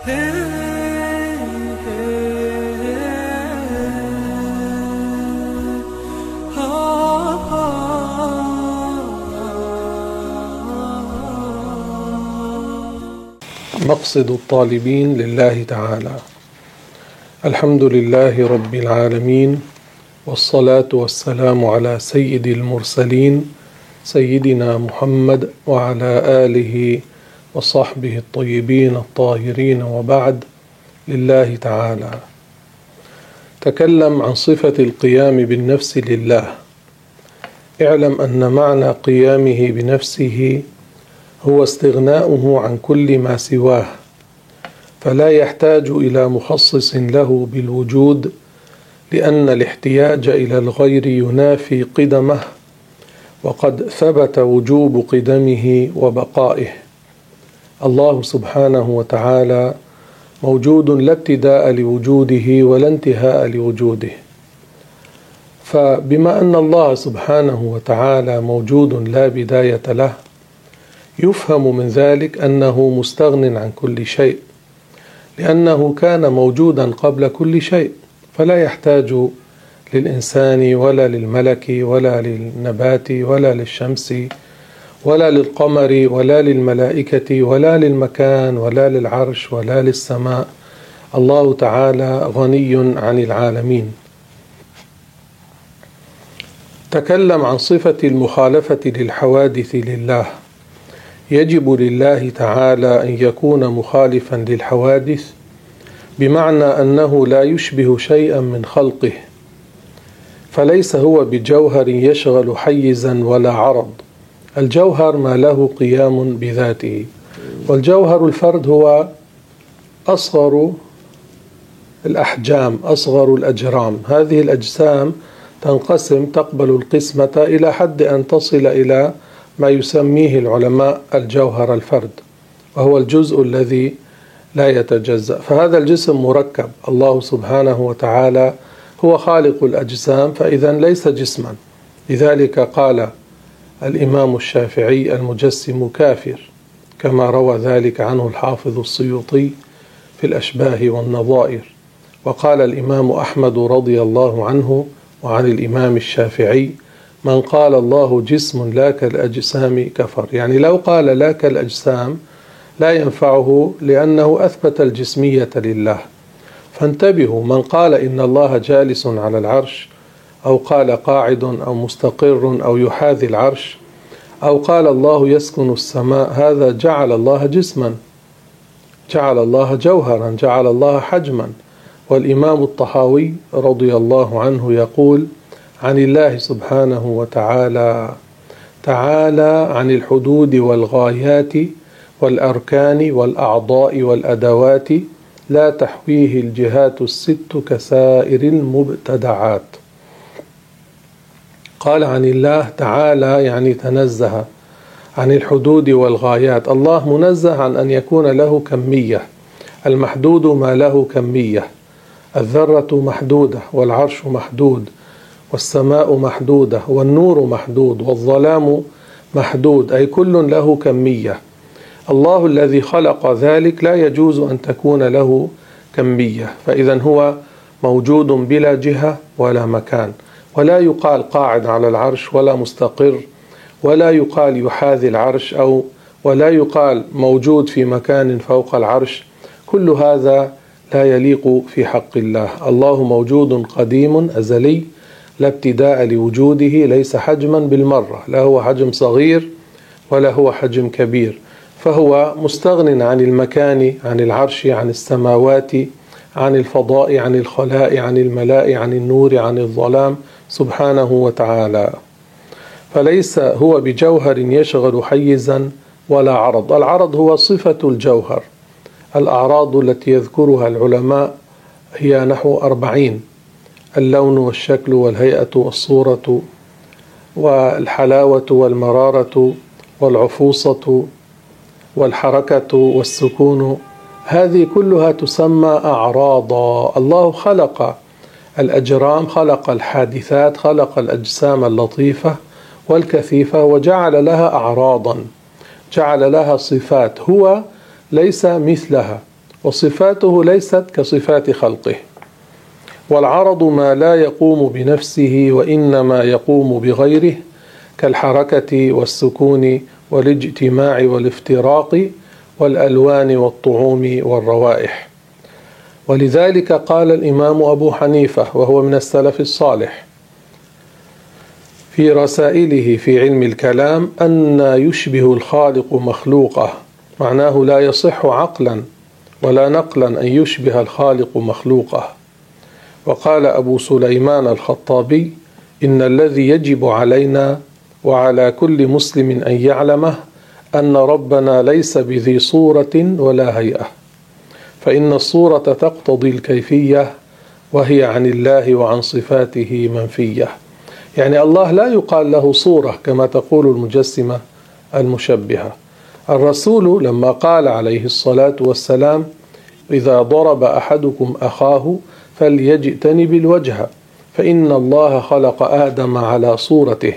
مقصد الطالبين لله تعالى. الحمد لله رب العالمين والصلاة والسلام على سيد المرسلين سيدنا محمد وعلى آله وصحبه الطيبين الطاهرين وبعد لله تعالى. تكلم عن صفة القيام بالنفس لله. اعلم أن معنى قيامه بنفسه هو استغناؤه عن كل ما سواه فلا يحتاج إلى مخصص له بالوجود لأن الاحتياج إلى الغير ينافي قدمه وقد ثبت وجوب قدمه وبقائه. الله سبحانه وتعالى موجود لا ابتداء لوجوده ولا انتهاء لوجوده. فبما أن الله سبحانه وتعالى موجود لا بداية له يفهم من ذلك أنه مستغن عن كل شيء لأنه كان موجودا قبل كل شيء فلا يحتاج للإنسان ولا للملك ولا للنبات ولا للشمس ولا للقمر ولا للملائكة ولا للمكان ولا للعرش ولا للسماء. الله تعالى غني عن العالمين. تكلم عن صفة المخالفة للحوادث لله. يجب لله تعالى أن يكون مخالفا للحوادث بمعنى أنه لا يشبه شيئا من خلقه فليس هو بجوهر يشغل حيزا ولا عرض. الجوهر ما له قيام بذاته. والجوهر الفرد هو أصغر الأحجام أصغر الأجرام. هذه الأجسام تنقسم تقبل القسمة إلى حد أن تصل إلى ما يسميه العلماء الجوهر الفرد وهو الجزء الذي لا يتجزأ. فهذا الجسم مركب. الله سبحانه وتعالى هو خالق الأجسام فإذا ليس جسما. لذلك قال الإمام الشافعي المجسم كافر كما روى ذلك عنه الحافظ السيوطي في الأشباه والنظائر. وقال الإمام أحمد رضي الله عنه وعن الإمام الشافعي من قال الله جسم لا كالأجسام كفر. يعني لو قال لا كالأجسام لا ينفعه لأنه أثبت الجسمية لله. فانتبهوا من قال إن الله جالس على العرش أو قال قاعد أو مستقر أو يحاذي العرش أو قال الله يسكن السماء هذا جعل الله جسما جعل الله جوهرا جعل الله حجما. والإمام الطحاوي رضي الله عنه يقول عن الله سبحانه وتعالى تعالى عن الحدود والغايات والأركان والأعضاء والأدوات لا تحويه الجهات الست كسائر المبتدعات. قال عن الله تعالى يعني تنزه عن الحدود والغايات. الله منزه عن أن يكون له كمية المحدود ما له كمية الذرة محدودة والعرش محدود والسماء محدودة والنور محدود والظلام محدود أي كل له كمية. الله الذي خلق ذلك لا يجوز أن تكون له كمية فإذا هو موجود بلا جهة ولا مكان. ولا يقال قاعد على العرش ولا مستقر ولا يقال يحاذي العرش أو ولا يقال موجود في مكان فوق العرش. كل هذا لا يليق في حق الله. الله موجود قديم أزلي لا ابتداء لوجوده ليس حجما بالمرة. لا هو حجم صغير ولا هو حجم كبير. فهو مستغن عن المكان عن العرش عن السماوات عن الفضاء عن الخلاء عن الملاء عن النور عن الظلام. سبحانه وتعالى. فليس هو بجوهر يشغل حيزا ولا عرض. العرض هو صفة الجوهر. الأعراض التي يذكرها العلماء هي نحو أربعين. اللون والشكل والهيئة والصورة والحلاوة والمرارة والعفوصة والحركة والسكون. هذه كلها تسمى أعراضا. الله خلق الأجرام خلق الحادثات خلق الأجسام اللطيفة والكثيفة وجعل لها أعراضا جعل لها صفات هو ليس مثلها وصفاته ليست كصفات خلقه. والعرض ما لا يقوم بنفسه وإنما يقوم بغيره كالحركة والسكون والاجتماع والافتراق والألوان والطعوم والروائح. ولذلك قال الإمام أبو حنيفة وهو من السلف الصالح في رسائله في علم الكلام أن يشبه الخالق مخلوقه معناه لا يصح عقلا ولا نقلا أن يشبه الخالق مخلوقه. وقال أبو سليمان الخطابي إن الذي يجب علينا وعلى كل مسلم أن يعلمه أن ربنا ليس بذي صورة ولا هيئة. فإن الصورة تقتضي الكيفية وهي عن الله وعن صفاته منفية. يعني الله لا يقال له صورة كما تقول المجسمة المشبهة. الرسول لما قال عليه الصلاة والسلام إذا ضرب أحدكم أخاه فليجتنب الوجه فإن الله خلق آدم على صورته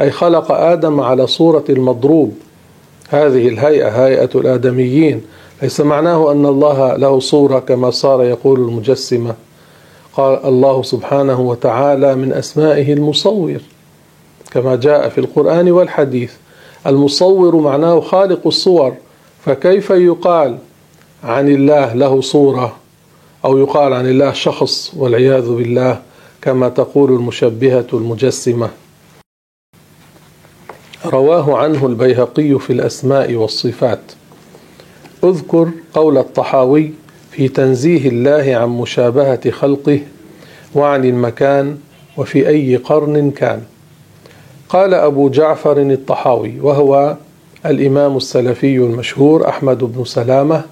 أي خلق آدم على صورة المضروب هذه الهيئة هيئة الآدميين. ليس معناه أن الله له صورة كما صار يقول المجسمة. قال الله سبحانه وتعالى من أسمائه المصور كما جاء في القرآن والحديث. المصور معناه خالق الصور فكيف يقال عن الله له صورة؟ أو يقال عن الله شخص والعياذ بالله كما تقول المشبهة المجسمة. رواه عنه البيهقي في الأسماء والصفات. اذكر قول الطحاوي في تنزيه الله عن مشابهة خلقه وعن المكان وفي أي قرن كان. قال أبو جعفر الطحاوي وهو الإمام السلفي المشهور أحمد بن سلامة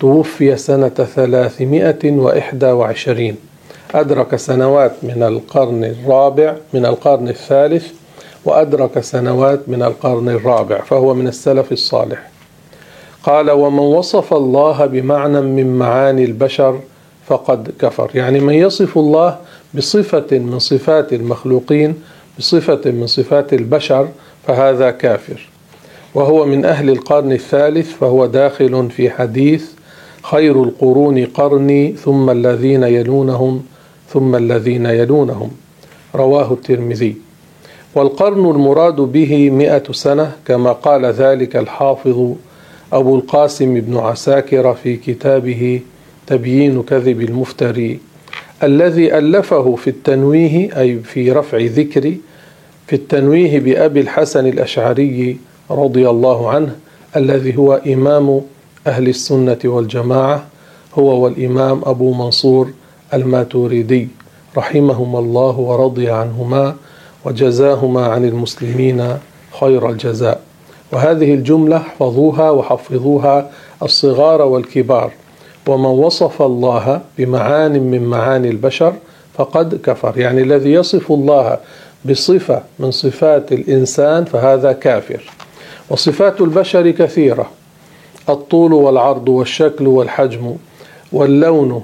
توفي سنة ثلاثمائة وإحدى وعشرين. أدرك سنوات من القرن الرابع من القرن الثالث وأدرك سنوات من القرن الرابع فهو من السلف الصالح. قال ومن وصف الله بمعنى من معاني البشر فقد كفر. يعني من يصف الله بصفة من صفات المخلوقين بصفة من صفات البشر فهذا كافر. وهو من أهل القرن الثالث فهو داخل في حديث خير القرون قرني ثم الذين يلونهم ثم الذين يلونهم. رواه الترمذي. والقرن المراد به مئة سنة كما قال ذلك الحافظ أبو القاسم بن عساكر في كتابه تبيين كذب المفتري الذي ألفه في التنويه أي في رفع ذكر في التنويه بأبي الحسن الأشعري رضي الله عنه الذي هو إمام أهل السنة والجماعة هو والإمام أبو منصور الماتوريدي رحمهما الله ورضي عنهما. وجزاهما عن المسلمين خير الجزاء. وهذه الجملة احفظوها وحفظوها الصغار والكبار. ومن وصف الله بمعان من معاني البشر فقد كفر. يعني الذي يصف الله بصفة من صفات الإنسان فهذا كافر. وصفات البشر كثيرة. الطول والعرض والشكل والحجم واللون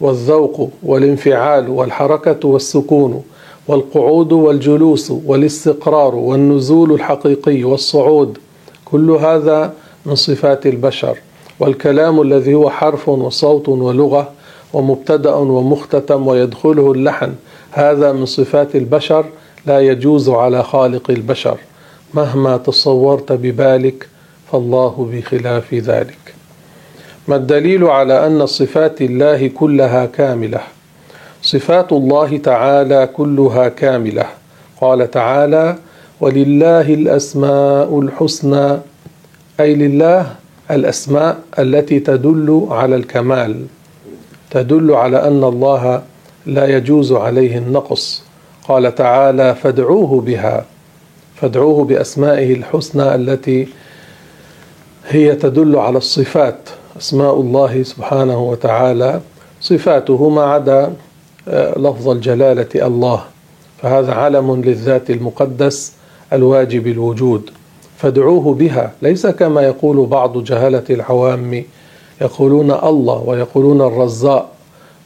والذوق والانفعال والحركة والسكون والقعود والجلوس والاستقرار والنزول الحقيقي والصعود كل هذا من صفات البشر. والكلام الذي هو حرف وصوت ولغة ومبتدأ ومختتم ويدخله اللحن هذا من صفات البشر لا يجوز على خالق البشر. مهما تصورت ببالك فالله بخلاف ذلك. ما الدليل على أن صفات الله كلها كاملة؟ صفات الله تعالى كلها كاملة. قال تعالى ولله الأسماء الحسنى. أي لله الأسماء التي تدل على الكمال. تدل على أن الله لا يجوز عليه النقص. قال تعالى فادعوه بها. فادعوه بأسمائه الحسنى التي هي تدل على الصفات. أسماء الله سبحانه وتعالى صفاته ما عدا. لفظ الجلالة الله. فهذا علم للذات المقدس الواجب الوجود. فادعوه بها. ليس كما يقول بعض جهله العوام يقولون الله ويقولون الرزاق.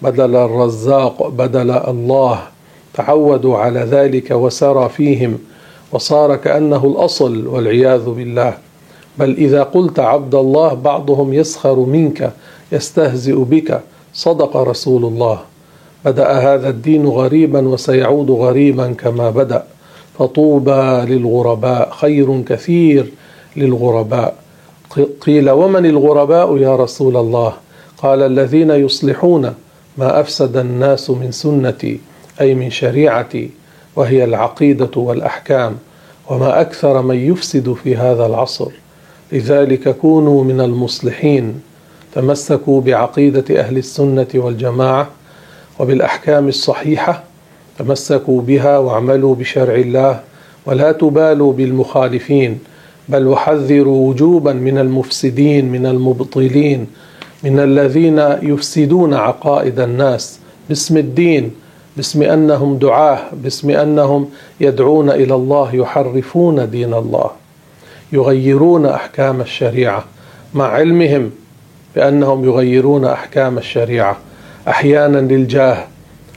بدل الرزاق بدل الله. تعودوا على ذلك وسرى فيهم. وصار كأنه الأصل والعياذ بالله. بل إذا قلت عبد الله بعضهم يسخر منك يستهزئ بك. صدق رسول الله. بدأ هذا الدين غريبا وسيعود غريبا كما بدأ. فطوبى للغرباء خير كثير للغرباء. قيل ومن الغرباء يا رسول الله؟ قال الذين يصلحون ما أفسد الناس من سنتي أي من شريعتي وهي العقيدة والأحكام وما أكثر من يفسد في هذا العصر. لذلك كونوا من المصلحين تمسكوا بعقيدة أهل السنة والجماعة وبالأحكام الصحيحة تمسكوا بها واعملوا بشرع الله ولا تبالوا بالمخالفين بل وحذروا وجوبا من المفسدين من المبطلين من الذين يفسدون عقائد الناس باسم الدين باسم أنهم دعاة باسم أنهم يدعون إلى الله يحرفون دين الله يغيرون أحكام الشريعة مع علمهم بأنهم يغيرون أحكام الشريعة. أحيانا للجاه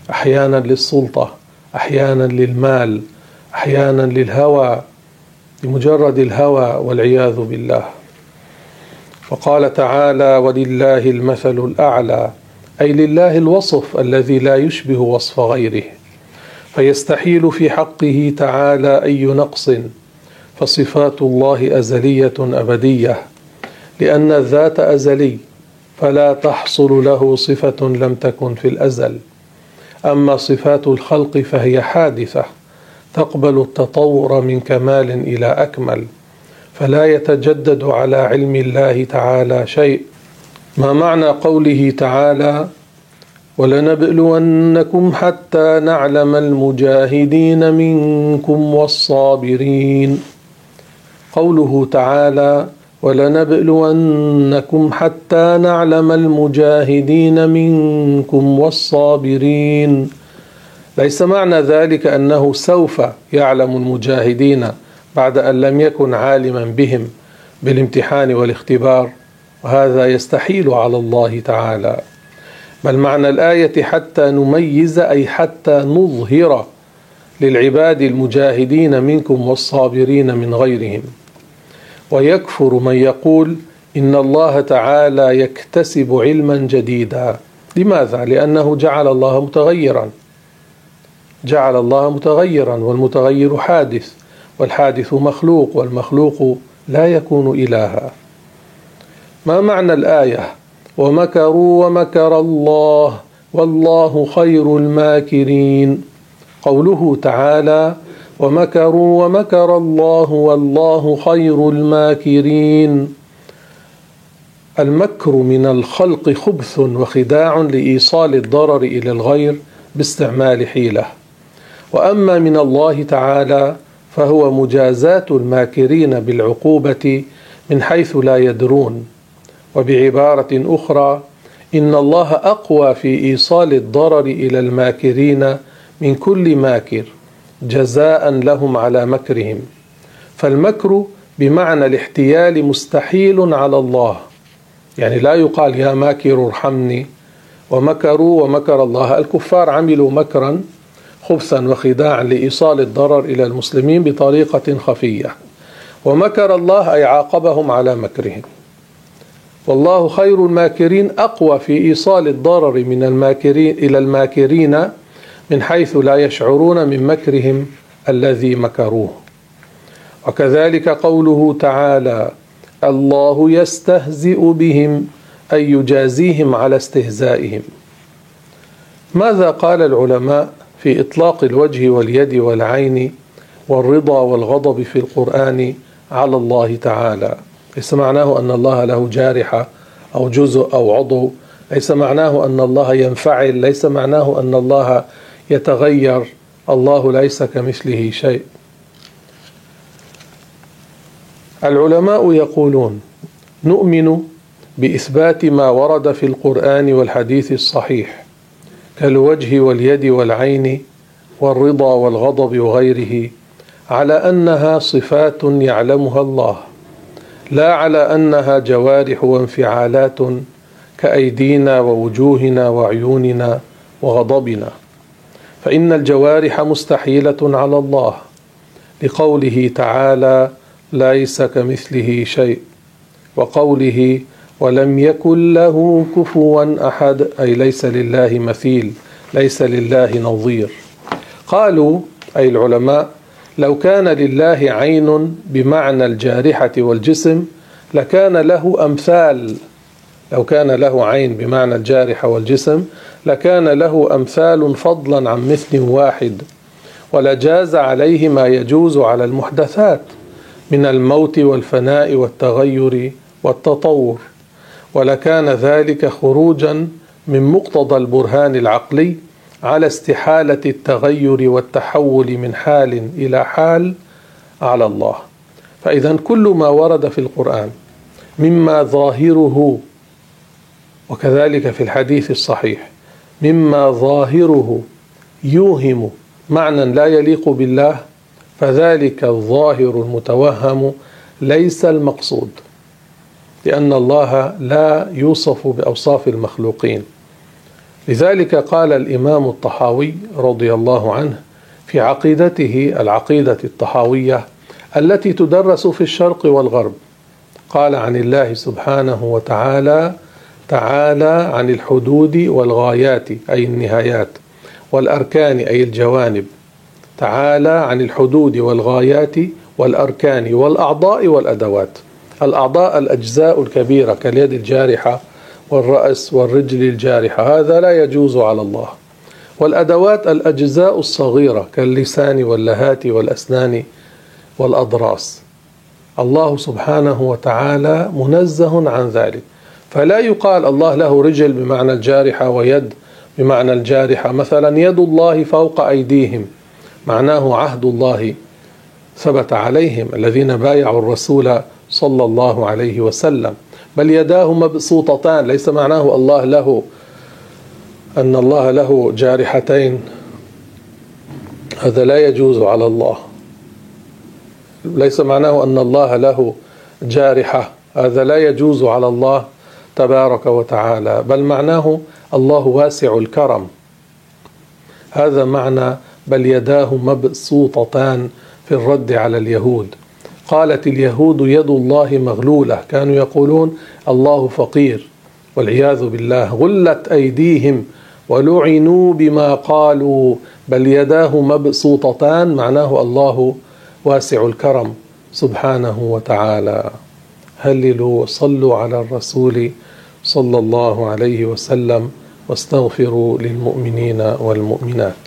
أحيانا للسلطة أحيانا للمال أحيانا للهوى لمجرد الهوى والعياذ بالله. وقال تعالى ولله المثل الأعلى أي لله الوصف الذي لا يشبه وصف غيره. فيستحيل في حقه تعالى أي نقص فصفات الله أزلية أبدية لأن الذات أزلي فلا تحصل له صفة لم تكن في الأزل. أما صفات الخلق فهي حادثة تقبل التطور من كمال إلى أكمل فلا يتجدد على علم الله تعالى شيء. ما معنى قوله تعالى؟ ولنبلونكم حتى نعلم المجاهدين منكم والصابرين قوله تعالى ولنبلونكم حتى نعلم المجاهدين منكم والصابرين. ليس معنى ذلك أنه سوف يعلم المجاهدين بعد أن لم يكن عالما بهم بالامتحان والاختبار وهذا يستحيل على الله تعالى. بل معنى الآية حتى نميز أي حتى نظهر للعباد المجاهدين منكم والصابرين من غيرهم؟ ويكفر من يقول إن الله تعالى يكتسب علما جديدا. لماذا؟ لأنه جعل الله متغيرا. جعل الله متغيرا والمتغير حادث والحادث مخلوق والمخلوق لا يكون إلها. ما معنى الآية؟ ومكروا ومكر الله والله خير الماكرين. قوله تعالى ومكروا ومكر الله والله خير الماكرين. المكر من الخلق خبث وخداع لإيصال الضرر إلى الغير باستعمال حيلة. وأما من الله تعالى فهو مجازاه الماكرين بالعقوبة من حيث لا يدرون. وبعبارة أخرى إن الله أقوى في إيصال الضرر إلى الماكرين من كل ماكر. جزاء لهم على مكرهم. فالمكر بمعنى الاحتيال مستحيل على الله. يعني لا يقال يا ماكر ارحمني. ومكروا ومكر الله. الكفار عملوا مكرا خبثا وخداعا لإيصال الضرر إلى المسلمين بطريقة خفية. ومكر الله أي عاقبهم على مكرهم. والله خير الماكرين أقوى في إيصال الضرر من الماكرين إلى الماكرين من حيث لا يشعرون من مكرهم الذي مكروه. وكذلك قوله تعالى الله يستهزئ بهم أي يجازيهم على استهزائهم ماذا قال العلماء في إطلاق الوجه واليد والعين والرضا والغضب في القرآن على الله تعالى؟ ليس معناه أن الله له جارحه أو جزء أو عضو؟ ليس معناه أن الله ينفعل؟ ليس معناه أن الله يتغير. الله ليس كمثله شيء. العلماء يقولون نؤمن بإثبات ما ورد في القرآن والحديث الصحيح كالوجه واليد والعين والرضا والغضب وغيره على أنها صفات يعلمها الله لا على أنها جوارح وانفعالات كأيدينا ووجوهنا وعيوننا وغضبنا. فإن الجوارح مستحيلة على الله لقوله تعالى ليس كمثله شيء وقوله ولم يكن له كفوا أحد أي ليس لله مثيل ليس لله نظير قالوا أي العلماء لو كان لله عين بمعنى الجارحة والجسم لكان له أمثال لو كان له عين بمعنى الجارحه والجسم لكان له أمثال فضلا عن مثل واحد ولجاز عليه ما يجوز على المحدثات من الموت والفناء والتغير والتطور. ولكان ذلك خروجا من مقتضى البرهان العقلي على استحالة التغير والتحول من حال إلى حال على الله. فاذا كل ما ورد في القرآن مما ظاهره وكذلك في الحديث الصحيح مما ظاهره يوهم معنى لا يليق بالله فذلك الظاهر المتوهم ليس المقصود لأن الله لا يوصف بأوصاف المخلوقين. لذلك قال الإمام الطحاوي رضي الله عنه في عقيدته العقيدة الطحاوية التي تدرس في الشرق والغرب قال عن الله سبحانه وتعالى تعالى عن الحدود والغايات أي النهايات والأركان أي الجوانب. تعالى عن الحدود والغايات والأركان والأعضاء والأدوات. الأعضاء الأجزاء الكبيرة كاليد الجارحة والرأس والرجل الجارحة هذا لا يجوز على الله. والأدوات الأجزاء الصغيرة كاللسان واللهات والأسنان والأضراس. الله سبحانه وتعالى منزه عن ذلك. فلا يقال الله له رجل بمعنى الجارحة ويد بمعنى الجارحة. مثلا يد الله فوق أيديهم معناه عهد الله ثبت عليهم الذين بايعوا الرسول صلى الله عليه وسلم. بل يداه مبسوطتان ليس معناه الله له أن الله له جارحتين. هذا لا يجوز على الله. ليس معناه أن الله له جارحة. هذا لا يجوز على الله. تبارك وتعالى بل معناه الله واسع الكرم. هذا معنى بل يداه مبسوطتان في الرد على اليهود. قالت اليهود يد الله مغلولة كانوا يقولون الله فقير والعياذ بالله غلت أيديهم ولعنوا بما قالوا بل يداه مبسوطتان معناه الله واسع الكرم سبحانه وتعالى. هللوا صلوا على الرسول صلى الله عليه وسلم واستغفروا للمؤمنين والمؤمنات.